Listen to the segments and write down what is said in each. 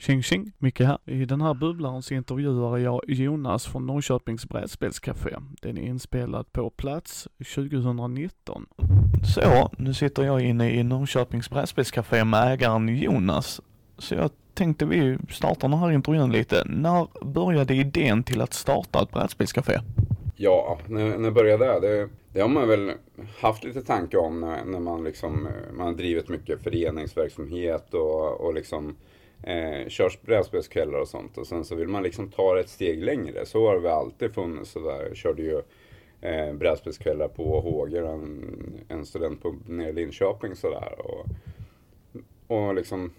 Tjing tjing, Micke här. I den här bubblaren så intervjuar jag Jonas från Norrköpings brädspelscafé. Den är inspelad på plats 2019. Så, nu sitter jag inne i Norrköpings brädspelscafé med ägaren Jonas. Så jag tänkte vi startar den här intervjun lite. När började idén till att starta ett brädspelscafé? Ja, när, när började det? det? Det har man väl haft lite tanke om när, när man liksom, man har drivit mycket föreningsverksamhet och, och liksom eh, körs brädspelskvällar och sånt. Och sen så vill man liksom ta det ett steg längre. Så har det väl alltid funnits. Sådär. Jag körde ju eh, brädspelskvällar på Håger, en, en studentpub nere i Linköping. Sådär. Och, och liksom,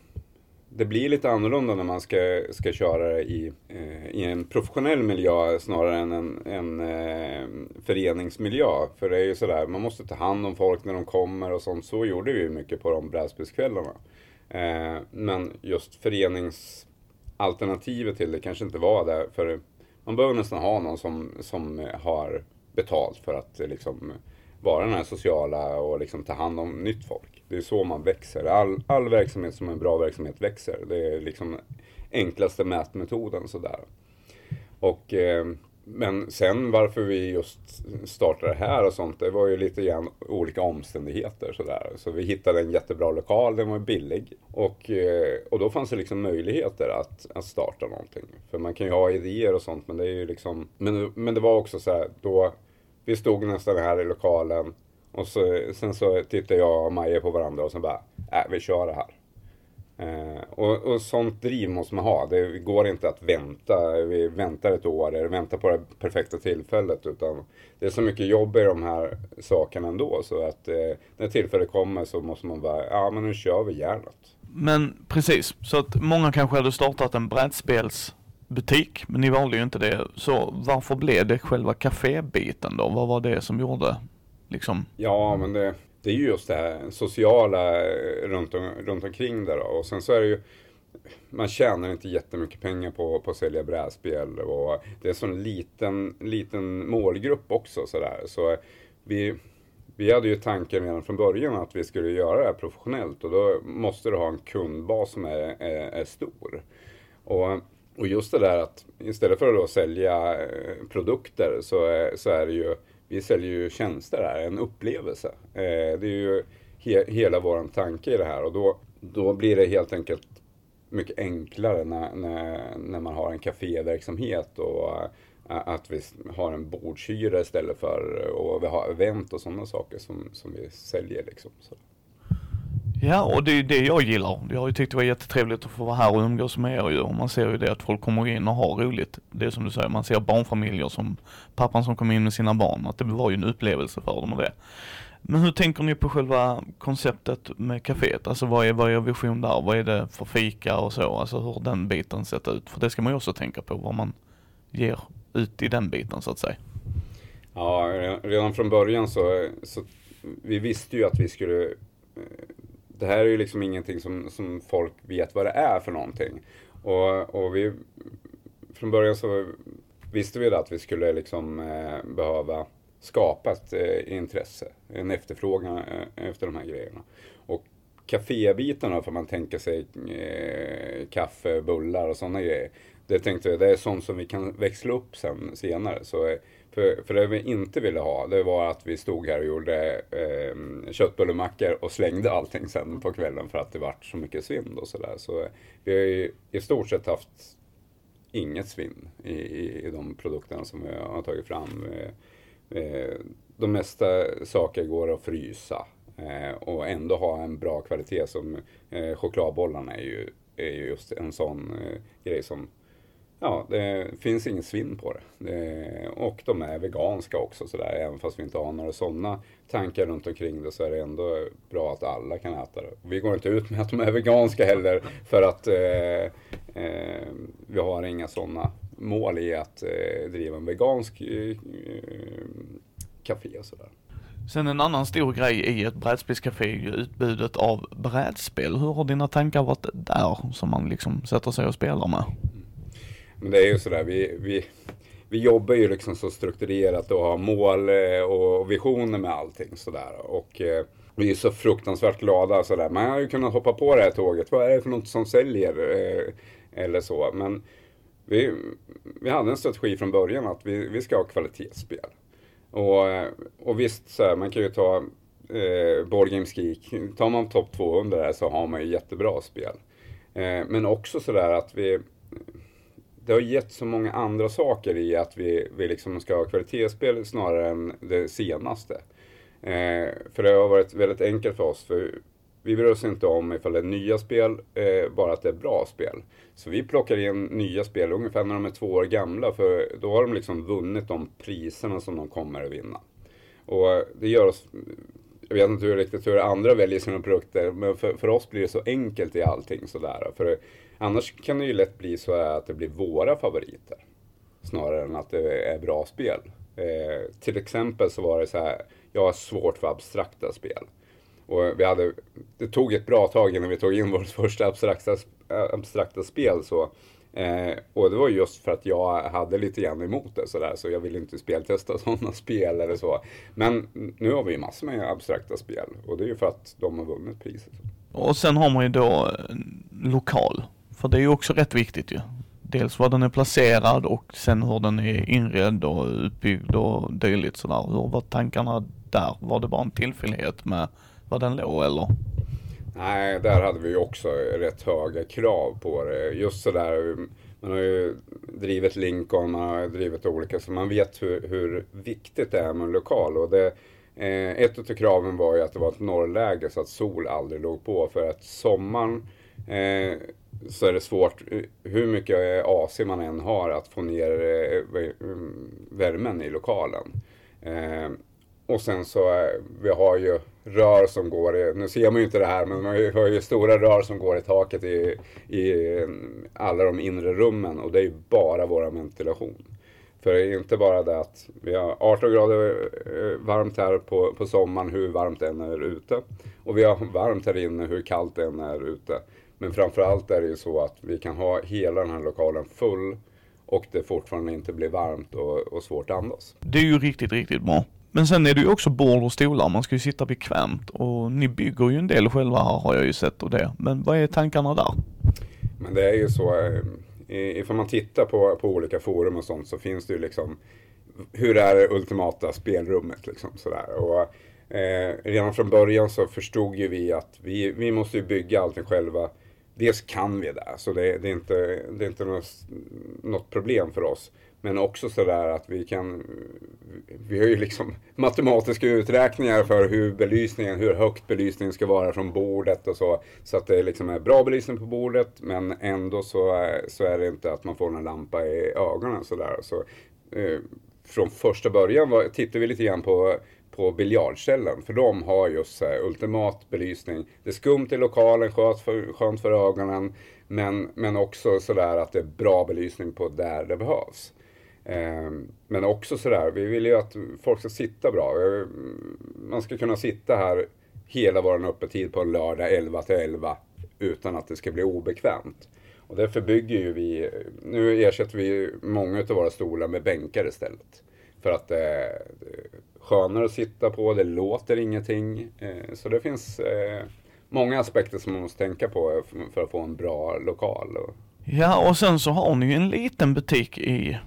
det blir lite annorlunda när man ska, ska köra det i, eh, i en professionell miljö snarare än en, en eh, föreningsmiljö. För det är ju sådär, man måste ta hand om folk när de kommer och sånt. Så gjorde vi mycket på de brädspelskvällarna. Eh, men just föreningsalternativet till det kanske inte var det. För man behöver nästan ha någon som, som har betalt för att eh, liksom vara den här sociala och liksom ta hand om nytt folk. Det är så man växer. All, all verksamhet som är en bra verksamhet växer. Det är liksom enklaste mätmetoden sådär. Och eh, men sen varför vi just startade här och sånt, det var ju lite grann olika omständigheter sådär. Så vi hittade en jättebra lokal, den var billig. Och, eh, och då fanns det liksom möjligheter att, att starta någonting. För man kan ju ha idéer och sånt, men det är ju liksom... Men, men det var också så här, då... Vi stod nästan här i lokalen och så, sen så tittade jag och Maja på varandra och sen bara, äh, vi kör det här. Eh, och, och sånt driv måste man ha. Det går inte att vänta. Vi väntar ett år eller väntar på det perfekta tillfället. Utan det är så mycket jobb i de här sakerna ändå. Så att eh, när tillfället kommer så måste man bara, ja men nu kör vi järnet. Men precis, så att många kanske hade startat en brädspelsbutik, men ni valde ju inte det. Så varför blev det själva kafébiten då? Vad var det som gjorde liksom? Ja, men det, det är ju just det här sociala eh, runt, om, runt omkring det då. Och sen så är det ju man tjänar inte jättemycket pengar på, på att sälja brädspel och det är en sån liten, liten målgrupp också sådär. Så eh, vi, vi hade ju tanken redan från början att vi skulle göra det här professionellt och då måste du ha en kundbas som är, är, är stor. Och, och just det där att istället för att då sälja eh, produkter så är, så är det ju vi säljer ju tjänster här, en upplevelse. Eh, det är ju he hela vår tanke i det här och då, då blir det helt enkelt mycket enklare när, när, när man har en kaféverksamhet och eh, att vi har en bordshyra istället för och vi har event och sådana saker som, som vi säljer liksom. Så. Ja, och det är det jag gillar. Jag har ju tyckt det var jättetrevligt att få vara här och umgås med er ju. Och man ser ju det att folk kommer in och har roligt. Det är som du säger, man ser barnfamiljer som pappan som kom in med sina barn. Att det var ju en upplevelse för dem och det. Men hur tänker ni på själva konceptet med kaféet? Alltså vad är, vad är vision där? Vad är det för fika och så? Alltså hur den biten sett ut? För det ska man ju också tänka på, vad man ger ut i den biten så att säga. Ja, redan från början så, så vi visste ju att vi skulle eh, det här är ju liksom ingenting som, som folk vet vad det är för någonting. Och, och vi, från början så visste vi att vi skulle liksom eh, behöva skapa ett eh, intresse, en efterfrågan eh, efter de här grejerna. Och kafébiten får man tänka sig eh, kaffe, bullar och sådana grejer. Det tänkte vi, det är sånt som vi kan växla upp sen senare. Så eh, för, för det vi inte ville ha, det var att vi stod här och gjorde eh, köttbullemackor och slängde allting sen på kvällen för att det vart så mycket svinn och sådär. Så eh, vi har ju i stort sett haft inget svinn i, i, i de produkterna som vi har tagit fram. Eh, eh, de mesta saker går att frysa eh, och ändå ha en bra kvalitet som eh, chokladbollarna är ju, är ju just en sån eh, grej som Ja, det finns ingen svinn på det. det och de är veganska också sådär. Även fast vi inte har några sådana tankar runt omkring det så är det ändå bra att alla kan äta det. Vi går inte ut med att de är veganska heller för att eh, eh, vi har inga sådana mål i att eh, driva en vegansk eh, eh café och sådär. Sen en annan stor grej i ett brädspelscafé är ju utbudet av brädspel. Hur har dina tankar varit där som man liksom sätter sig och spelar med? Men det är ju sådär, vi, vi, vi jobbar ju liksom så strukturerat och har mål eh, och visioner med allting sådär. Och eh, vi är så fruktansvärt glada sådär. Man har ju kunnat hoppa på det här tåget. Vad är det för något som säljer? Eh, eller så. Men vi, vi hade en strategi från början att vi, vi ska ha kvalitetsspel. Och, eh, och visst, så här, man kan ju ta eh, Board Games Geek. Tar man topp 200 där så har man ju jättebra spel. Eh, men också sådär att vi det har gett så många andra saker i att vi, vi liksom ska ha kvalitetsspel snarare än det senaste. Eh, för det har varit väldigt enkelt för oss. För vi bryr oss inte om ifall det är nya spel, eh, bara att det är bra spel. Så vi plockar in nya spel ungefär när de är två år gamla, för då har de liksom vunnit de priserna som de kommer att vinna. Och det gör oss jag vet inte hur, riktigt hur andra väljer sina produkter, men för, för oss blir det så enkelt i allting sådär. För annars kan det ju lätt bli så att det blir våra favoriter. Snarare än att det är bra spel. Eh, till exempel så var det så här, jag har svårt för abstrakta spel. Och vi hade, det tog ett bra tag innan vi tog in vårt första abstrakta, eh, abstrakta spel. Så, eh, och det var just för att jag hade lite grann emot det sådär, så jag ville inte speltesta sådana spel eller så. Men nu har vi massor med abstrakta spel och det är ju för att de har vunnit priset. Och sen har man ju då eh, lokal, för det är ju också rätt viktigt ju. Dels var den är placerad och sen hur den är inredd och utbyggd och dylikt sådär. Hur var tankarna där? Var det bara en tillfällighet med var den låg eller? Nej, där hade vi ju också rätt höga krav på det. Just sådär, man har ju drivit Lincoln, man har drivit olika, så man vet hur, hur viktigt det är med en lokal. Och det, eh, ett av kraven var ju att det var ett norrläge så att sol aldrig låg på. För att sommaren eh, så är det svårt, hur mycket AC man än har, att få ner eh, värmen i lokalen. Eh, och sen så, eh, vi har ju rör som går i, nu ser man ju inte det här, men vi har ju stora rör som går i taket i, i eh, alla de inre rummen och det är ju bara vår ventilation. För det är inte bara det att vi har 18 grader varmt här på, på sommaren, hur varmt det än är ute. Och vi har varmt här inne, hur kallt det än är ute. Men framförallt är det ju så att vi kan ha hela den här lokalen full och det fortfarande inte blir varmt och, och svårt att andas. Det är ju riktigt, riktigt bra. Men sen är det ju också bord och stolar, man ska ju sitta bekvämt och ni bygger ju en del själva här har jag ju sett och det. Men vad är tankarna där? Men det är ju så, eh, ifall man tittar på, på olika forum och sånt så finns det ju liksom hur är det ultimata spelrummet liksom sådär. Och, eh, redan från början så förstod ju vi att vi, vi måste ju bygga allting själva. Dels kan vi det, så det, det är inte, det är inte något, något problem för oss. Men också sådär att vi kan, vi har ju liksom matematiska uträkningar för hur belysningen, hur högt belysningen ska vara från bordet och så. Så att det liksom är bra belysning på bordet men ändå så är, så är det inte att man får en lampa i ögonen sådär. Så, eh, från första början var, tittade vi lite grann på på biljardcellen, För de har just så här, ultimat belysning. Det är skumt i lokalen, skönt för, skönt för ögonen. Men, men också sådär att det är bra belysning på där det behövs. Ehm, men också sådär, vi vill ju att folk ska sitta bra. Eh, man ska kunna sitta här hela vår öppettid på en lördag 11 till 11 utan att det ska bli obekvämt. Och därför bygger ju vi, nu ersätter vi många av våra stolar med bänkar istället. För att det är skönare att sitta på, det låter ingenting. Ehm, så det finns eh, många aspekter som man måste tänka på för att få en bra lokal. Ja, och sen så har ni ju en liten butik i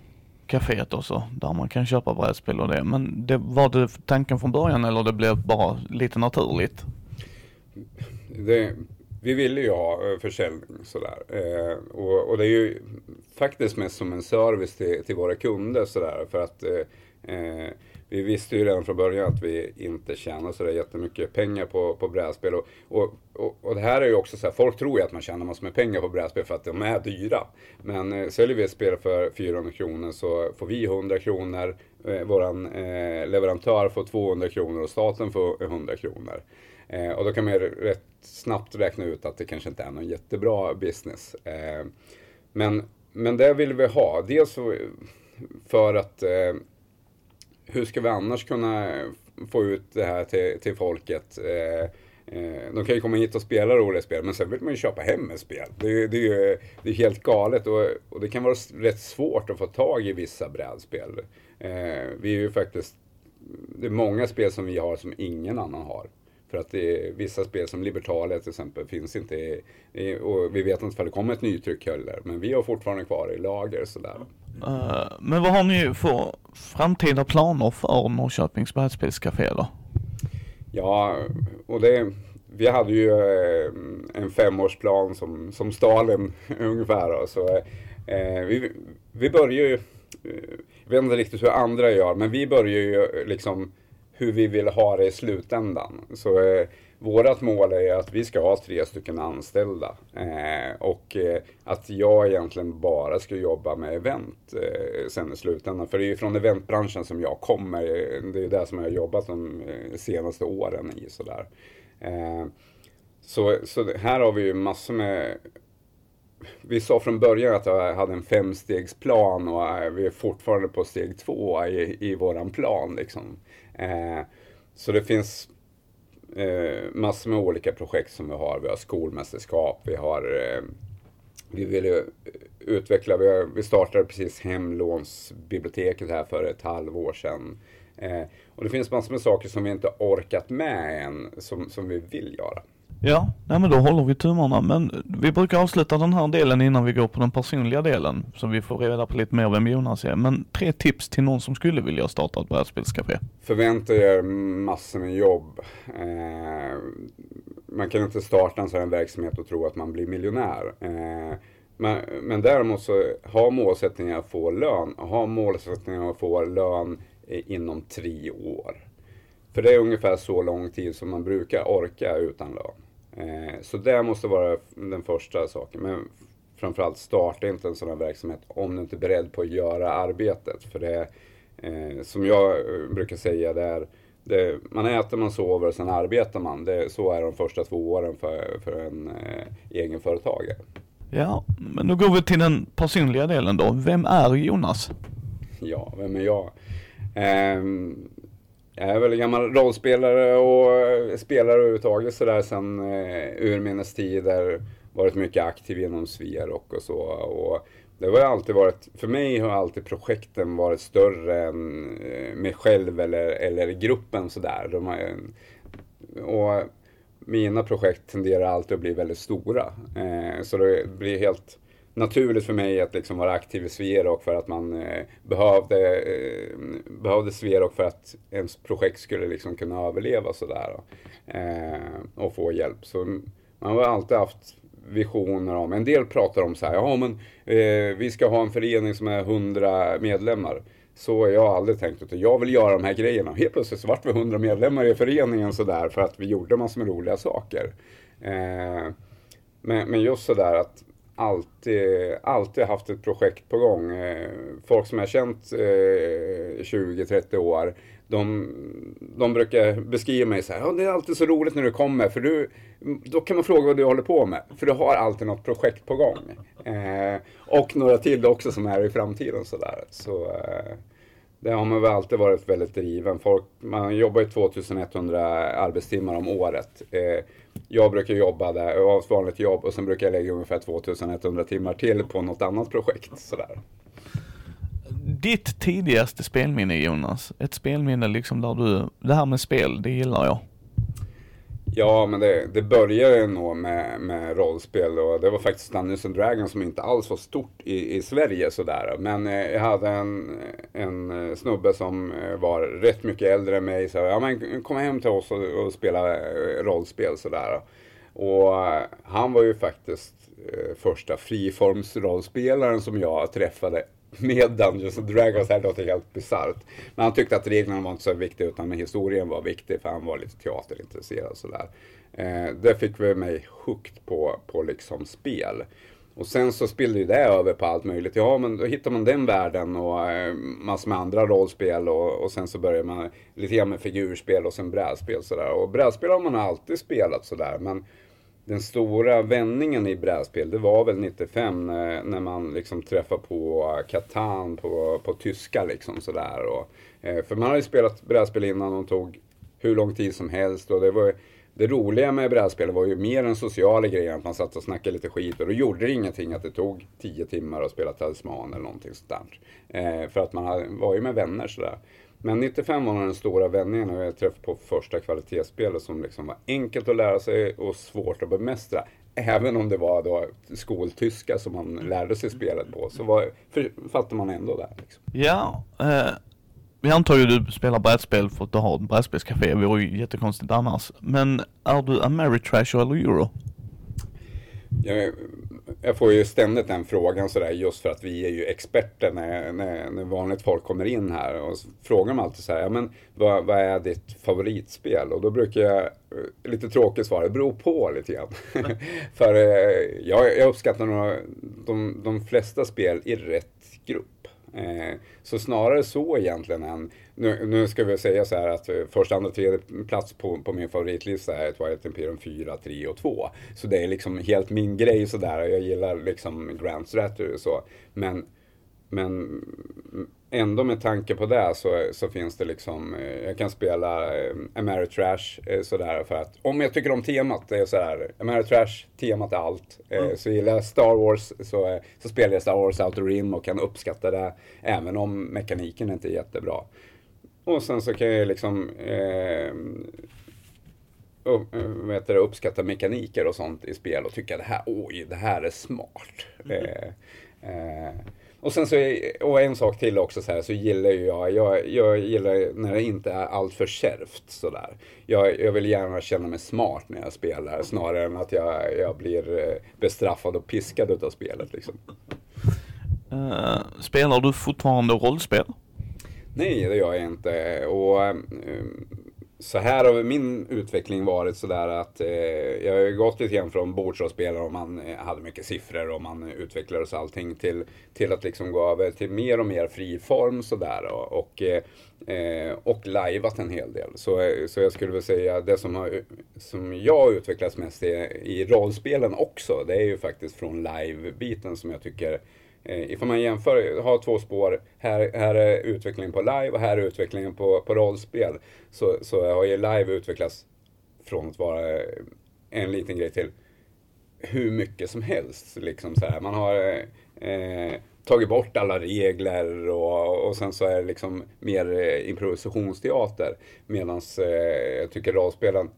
kaféet också, där man kan köpa brädspel och det. Men det, var det tanken från början eller det blev bara lite naturligt? Det, vi ville ju ha eh, försäljning sådär. Eh, och, och, det är ju faktiskt mest som en service till, till våra kunder sådär. För att eh, eh vi visste ju redan från början att vi inte tjänar så där jättemycket pengar på, på brädspel. Och, och, och, och, det här är ju också så här, folk tror ju att man tjänar massor med pengar på brädspel för att de är dyra. Men eh, säljer vi ett spel för 400 kronor så får vi 100 kronor, eh, våran eh, leverantör får 200 kronor och staten får 100 kronor. Eh, och då kan man ju rätt snabbt räkna ut att det kanske inte är någon jättebra business. Eh, men, men det vill vi ha. Dels för att eh, hur ska vi annars kunna få ut det här till, till folket? Eh, eh, de kan ju komma hit och spela roliga spel, men sen vill man ju köpa hem ett spel. Det, är, det är ju det är helt galet och, och, det kan vara rätt svårt att få tag i vissa brädspel. Eh, vi är ju faktiskt, det är många spel som vi har som ingen annan har. För att det är vissa spel som Libertalia till exempel finns inte i, i, och vi vet inte om det kommer ett nytryck heller. Men vi har fortfarande kvar i lager sådär. Uh, men vad har ni för framtida planer för Norrköpings brädspelscafé då? Ja, och det, vi hade ju eh, en femårsplan som, som Stalin ungefär. Då, så, eh, vi, vi börjar ju, eh, jag vet inte riktigt hur andra gör, men vi börjar ju liksom hur vi vill ha det i slutändan. Så eh, vårt mål är att vi ska ha tre stycken anställda. Eh, och eh, att jag egentligen bara ska jobba med event eh, sen i slutändan. För det är ju från eventbranschen som jag kommer. Det är det som jag har jobbat de eh, senaste åren i. Sådär. Eh, så, så här har vi ju massor med vi sa från början att jag hade en femstegsplan och eh, vi är fortfarande på steg två i, i våran plan. Liksom. Eh, så det finns eh, massor med olika projekt som vi har. Vi har skolmästerskap, vi har eh, vi vill ju utveckla, vi, har, vi startade precis hemlånsbiblioteket här för ett halvår sedan. Och det finns massor med saker som vi inte orkat med än, som, som vi vill göra. Ja, nej men då håller vi tummarna. Men vi brukar avsluta den här delen innan vi går på den personliga delen. Så vi får reda på lite mer vem Jonas är. Men tre tips till någon som skulle vilja starta ett brädspelscafé. Förvänta er massor med jobb. Eh, man kan inte starta en sån här verksamhet och tro att man blir miljonär. Eh, men, men däremot så ha målsättningen att få lön. Ha målsättningen att få lön inom tre år. För det är ungefär så lång tid som man brukar orka utan lön. Eh, så det måste vara den första saken. Men framförallt starta inte en sån här verksamhet om du inte är beredd på att göra arbetet. För det eh, som jag eh, brukar säga, det är det, man äter, man sover och sen arbetar man. Det, så är de första två åren för, för en eh, egenföretagare. Ja, men då går vi till den personliga delen då. Vem är Jonas? Ja, vem är jag? Eh, jag är väl en gammal rollspelare och eh, spelare överhuvudtaget sådär sen eh, urminnes tider. Varit mycket aktiv inom Sverok och så. Och det har alltid varit, för mig har alltid projekten varit större än eh, mig själv eller, eller gruppen sådär. De har, och mina projekt tenderar alltid att bli väldigt stora. Eh, så det blir helt naturligt för mig att liksom vara aktiv i Sverok för att man eh, behövde, eh, behövde Sverok för att ens projekt skulle liksom kunna överleva sådär. Eh, och få hjälp. Så man har alltid haft visioner om, en del pratar om så här, ja men eh, vi ska ha en förening som är 100 medlemmar. Så har jag aldrig tänkt, utan jag vill göra de här grejerna. Helt plötsligt så vart vi 100 medlemmar i föreningen sådär för att vi gjorde massor med roliga saker. Eh, men, men just sådär att alltid, alltid haft ett projekt på gång. Eh, folk som jag känt eh, 20-30 år, de, de brukar beskriva mig så här, oh, det är alltid så roligt när du kommer, för du, då kan man fråga vad du håller på med, för du har alltid något projekt på gång. Eh, och några till också som är i framtiden sådär. Så, eh, det har man väl alltid varit väldigt driven. Folk, man jobbar ju 2100 arbetstimmar om året. Eh, jag brukar jobba där, jag har ett vanligt jobb och sen brukar jag lägga ungefär 2100 timmar till på något annat projekt. Sådär. Ditt tidigaste spelminne Jonas, ett spelminne liksom där du, det här med spel, det gillar jag. Ja, men det, det började nog med, med rollspel och det var faktiskt Dungeons and Dragons som inte alls var stort i, i Sverige sådär. Men eh, jag hade en, en eh, snubbe som eh, var rätt mycket äldre än mig. Så ja, men kom hem till oss och, och spela eh, rollspel sådär. Och han var ju faktiskt eh, första friformsrollspelaren som jag träffade med Dungeons and Dragons. Det här låter helt bisarrt. Men han tyckte att reglerna var inte så viktiga utan historien var viktig för han var lite teaterintresserad sådär. Eh, det fick väl mig hooked på, på liksom spel. Och sen så spillde ju det över på allt möjligt. Ja, men då hittar man den världen och eh, massor med andra rollspel och, och sen så börjar man lite grann med figurspel och sen brädspel sådär. Och brädspel har man alltid spelat sådär, men den stora vändningen i brädspel, det var väl 95 när, eh, när man liksom träffade på Catan på, på tyska liksom sådär. Och, eh, för man hade ju spelat brädspel innan och tog hur lång tid som helst och det var det roliga med brädspel var ju mer den sociala grejen, att man satt och snackade lite skit och då gjorde det ingenting att det tog tio timmar att spela talisman eller någonting sånt där. Eh, för att man var ju med vänner sådär. Men 95 var den stora vändningen och jag träffade på första kvalitetsspelet som liksom var enkelt att lära sig och svårt att bemästra. Även om det var då skoltyska som man lärde sig spelet på så var, fattade man ändå det. Liksom. Ja, eh, vi antar ju du spelar brädspel för att du har ett brädspelscafé, det vore ju jättekonstigt annars. Men är du Ameritrash eller Euro? Jag, jag får ju ständigt den frågan sådär just för att vi är ju experter när, när, när vanligt folk kommer in här och frågar mig alltid så här, ja men vad, vad, är ditt favoritspel? Och då brukar jag, eh, lite tråkigt svara, det beror på lite grann. för eh, jag, jag uppskattar nog de, de flesta spel i rätt grupp. Eh, så snarare så egentligen än, nu, nu ska vi säga så här att eh, första, andra, tredje plats på, på min favoritlista är Twilight Imperium 4, 3 och 2. Så det är liksom helt min grej sådär. Jag gillar liksom Grand Strategy och så. Men, men ändå med tanke på det så, så finns det liksom, eh, jag kan spela eh, Ameritrash eh, sådär för att om jag tycker om temat, det är sådär, Ameritrash, temat är allt. Mm. Så gillar jag Star Wars så, så spelar jag Star Wars Outer Rim och kan uppskatta det även om mekaniken inte är jättebra. Och sen så kan jag liksom eh, upp, vet du, uppskatta mekaniker och sånt i spel och tycka det här, oj, det här är smart. Mm. Eh, eh, och sen så, och en sak till också så här, så gillar ju jag, jag, jag gillar när det inte är allt för kärvt sådär. Jag, jag vill gärna känna mig smart när jag spelar snarare än att jag, jag blir eh, bestraffad och piskad utav spelet liksom. Uh, spelar du fortfarande rollspel? Nej, det gör jag inte. Och eh, så här har min utveckling varit sådär att eh, jag har gått lite grann från bordsrollspelare och man eh, hade mycket siffror och man utvecklades allting till, till att liksom gå över till mer och mer friform sådär och, och, eh, eh, och lajvat en hel del. Så, så jag skulle väl säga det som, har, som jag utvecklats mest i, i rollspelen också, det är ju faktiskt från live-biten som jag tycker Eh, ifall man jämför, har två spår, här, här är utvecklingen på live och här är utvecklingen på, på rollspel. Så, så har ju live utvecklats från att vara eh, en liten grej till hur mycket som helst. Liksom så här. Man har eh, tagit bort alla regler och, och sen så är det liksom mer eh, improvisationsteater. Medan eh, jag tycker rollspelen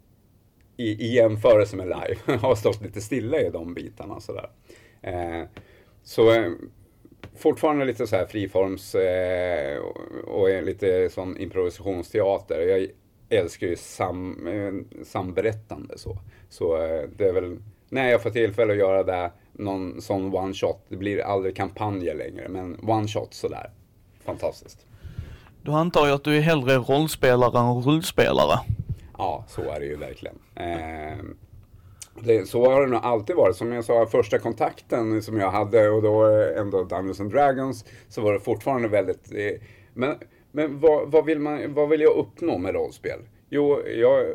i, i jämförelse med live har stått lite stilla i de bitarna. Så, där. Eh, så eh, fortfarande lite så här friforms eh, och lite sån improvisationsteater. Jag älskar ju sam, eh, samberättande så. Så eh, det är väl när jag får tillfälle att göra det, någon sån one shot. Det blir aldrig kampanjer längre, men one shot sådär. Fantastiskt. Då antar jag att du är hellre rollspelare än rullspelare? Ja, så är det ju verkligen. Eh, det, så har det nog alltid varit. Som jag sa, första kontakten som jag hade och då ändå Dungeons and Dragons så var det fortfarande väldigt... Eh, men men vad, vad, vill man, vad vill jag uppnå med rollspel? Jo, jag,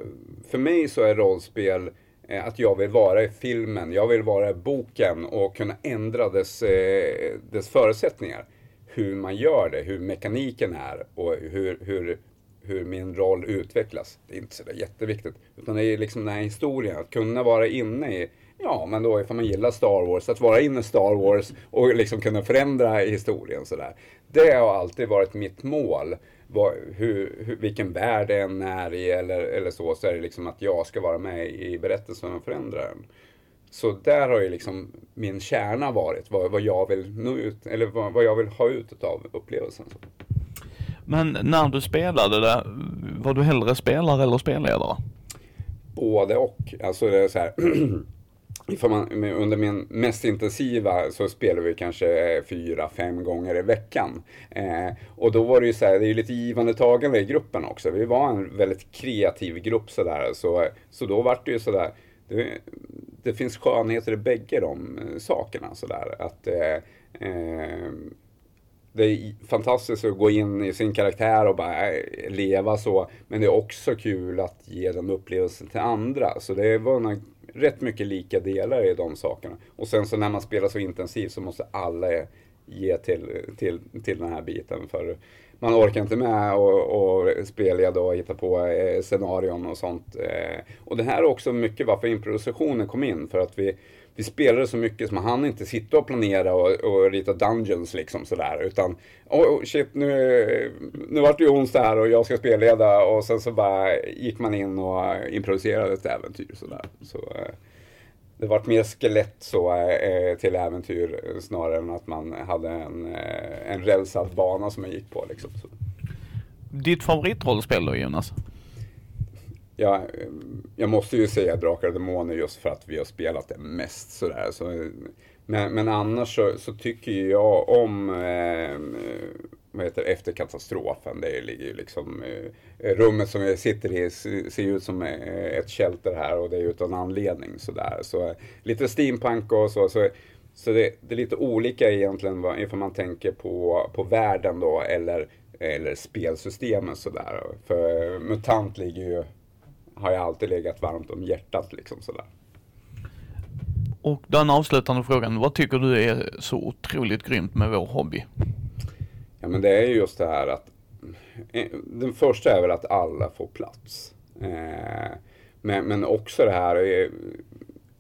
för mig så är rollspel eh, att jag vill vara i filmen, jag vill vara i boken och kunna ändra dess, eh, dess förutsättningar. Hur man gör det, hur mekaniken är och hur, hur hur min roll utvecklas. Det är inte så jätteviktigt. Utan det är liksom den här historien, att kunna vara inne i, ja men då ifall man gillar Star Wars, att vara inne i Star Wars och liksom kunna förändra historien sådär. Det har alltid varit mitt mål. Var, hur, hur, vilken värld det än är i eller, eller så, så är det liksom att jag ska vara med i berättelsen och förändra den. Så där har ju liksom min kärna varit, vad, vad jag vill nå ut, eller vad, vad jag vill ha ut av upplevelsen. Men när du spelade det, var du hellre spelare eller spelledare? Både och. Alltså det är så här. Man, under min mest intensiva så spelade vi kanske eh, fyra, fem gånger i veckan. Eh, och då var det ju så här, det är ju lite givande tagande i gruppen också. Vi var en väldigt kreativ grupp sådär. Så, så då var det ju sådär, det, det finns skönheter i bägge de eh, sakerna sådär. Att eh, eh, det är fantastiskt att gå in i sin karaktär och bara eh, leva så. Men det är också kul att ge den upplevelsen till andra. Så det var rätt mycket lika delar i de sakerna. Och sen så när man spelar så intensivt så måste alla ge till, till, till den här biten. För man orkar inte med och, och spelleda och hitta på eh, scenarion och sånt. Eh, och det här är också mycket varför improvisationen kom in. För att vi vi spelade så mycket så man hann inte sitta och planera och, och rita dungeons liksom sådär. Utan, oh, shit nu, nu vart det ju onsdag här och jag ska spelleda och sen så bara gick man in och improviserade ett äventyr sådär. Så, eh, det vart mer skelett så eh, till äventyr snarare än att man hade en, eh, en rälsad bana som man gick på liksom. Så. Ditt favoritrollspel då Jonas? Ja, jag måste ju säga Drakar och Demoner just för att vi har spelat det mest sådär. Så, men, men annars så, så tycker jag om eh, vad heter efter katastrofen. Det ligger ju liksom eh, rummet som jag sitter i ser ut som eh, ett shelter här och det är utan anledning sådär. Så lite steampunk och så. så så det, det, är lite olika egentligen ifall man tänker på, på världen då eller, eller spelsystemen sådär. För MUTANT ligger ju har jag alltid legat varmt om hjärtat liksom sådär. Och den avslutande frågan, vad tycker du är så otroligt grymt med vår hobby? Ja men det är ju just det här att eh, den första är väl att alla får plats. Eh, men, men också det här, eh,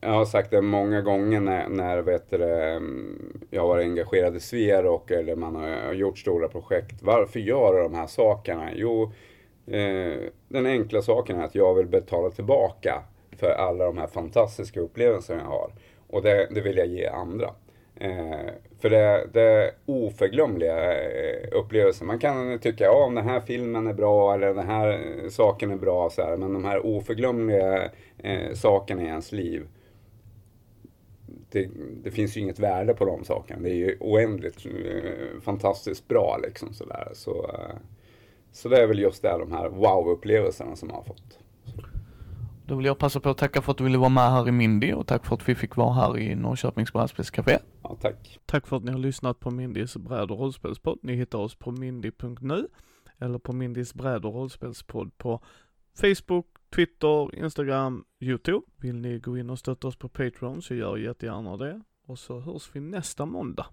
jag har sagt det många gånger när, när vet du, jag har varit engagerad i Sverok eller man har gjort stora projekt. Varför gör jag de här sakerna? Jo, Eh, den enkla saken är att jag vill betala tillbaka för alla de här fantastiska upplevelserna jag har. Och det, det vill jag ge andra. Eh, för det, det är oförglömliga eh, upplevelser. Man kan tycka, ja den här filmen är bra eller den här eh, saken är bra, så här, men de här oförglömliga eh, sakerna i ens liv, det, det, finns ju inget värde på de sakerna. Det är ju oändligt eh, fantastiskt bra liksom sådär. Så, eh, så det är väl just det, de här wow-upplevelserna som jag har fått. Då vill jag passa på att tacka för att du ville vara med här i Mindy och tack för att vi fick vara här i Norrköpings brädspelscafé. Ja, tack. Tack för att ni har lyssnat på Mindys bräd och rollspelspodd. Ni hittar oss på mindy.nu eller på Mindys bräd och rollspelspodd på Facebook, Twitter, Instagram, Youtube. Vill ni gå in och stötta oss på Patreon så gör jättegärna det. Och så hörs vi nästa måndag.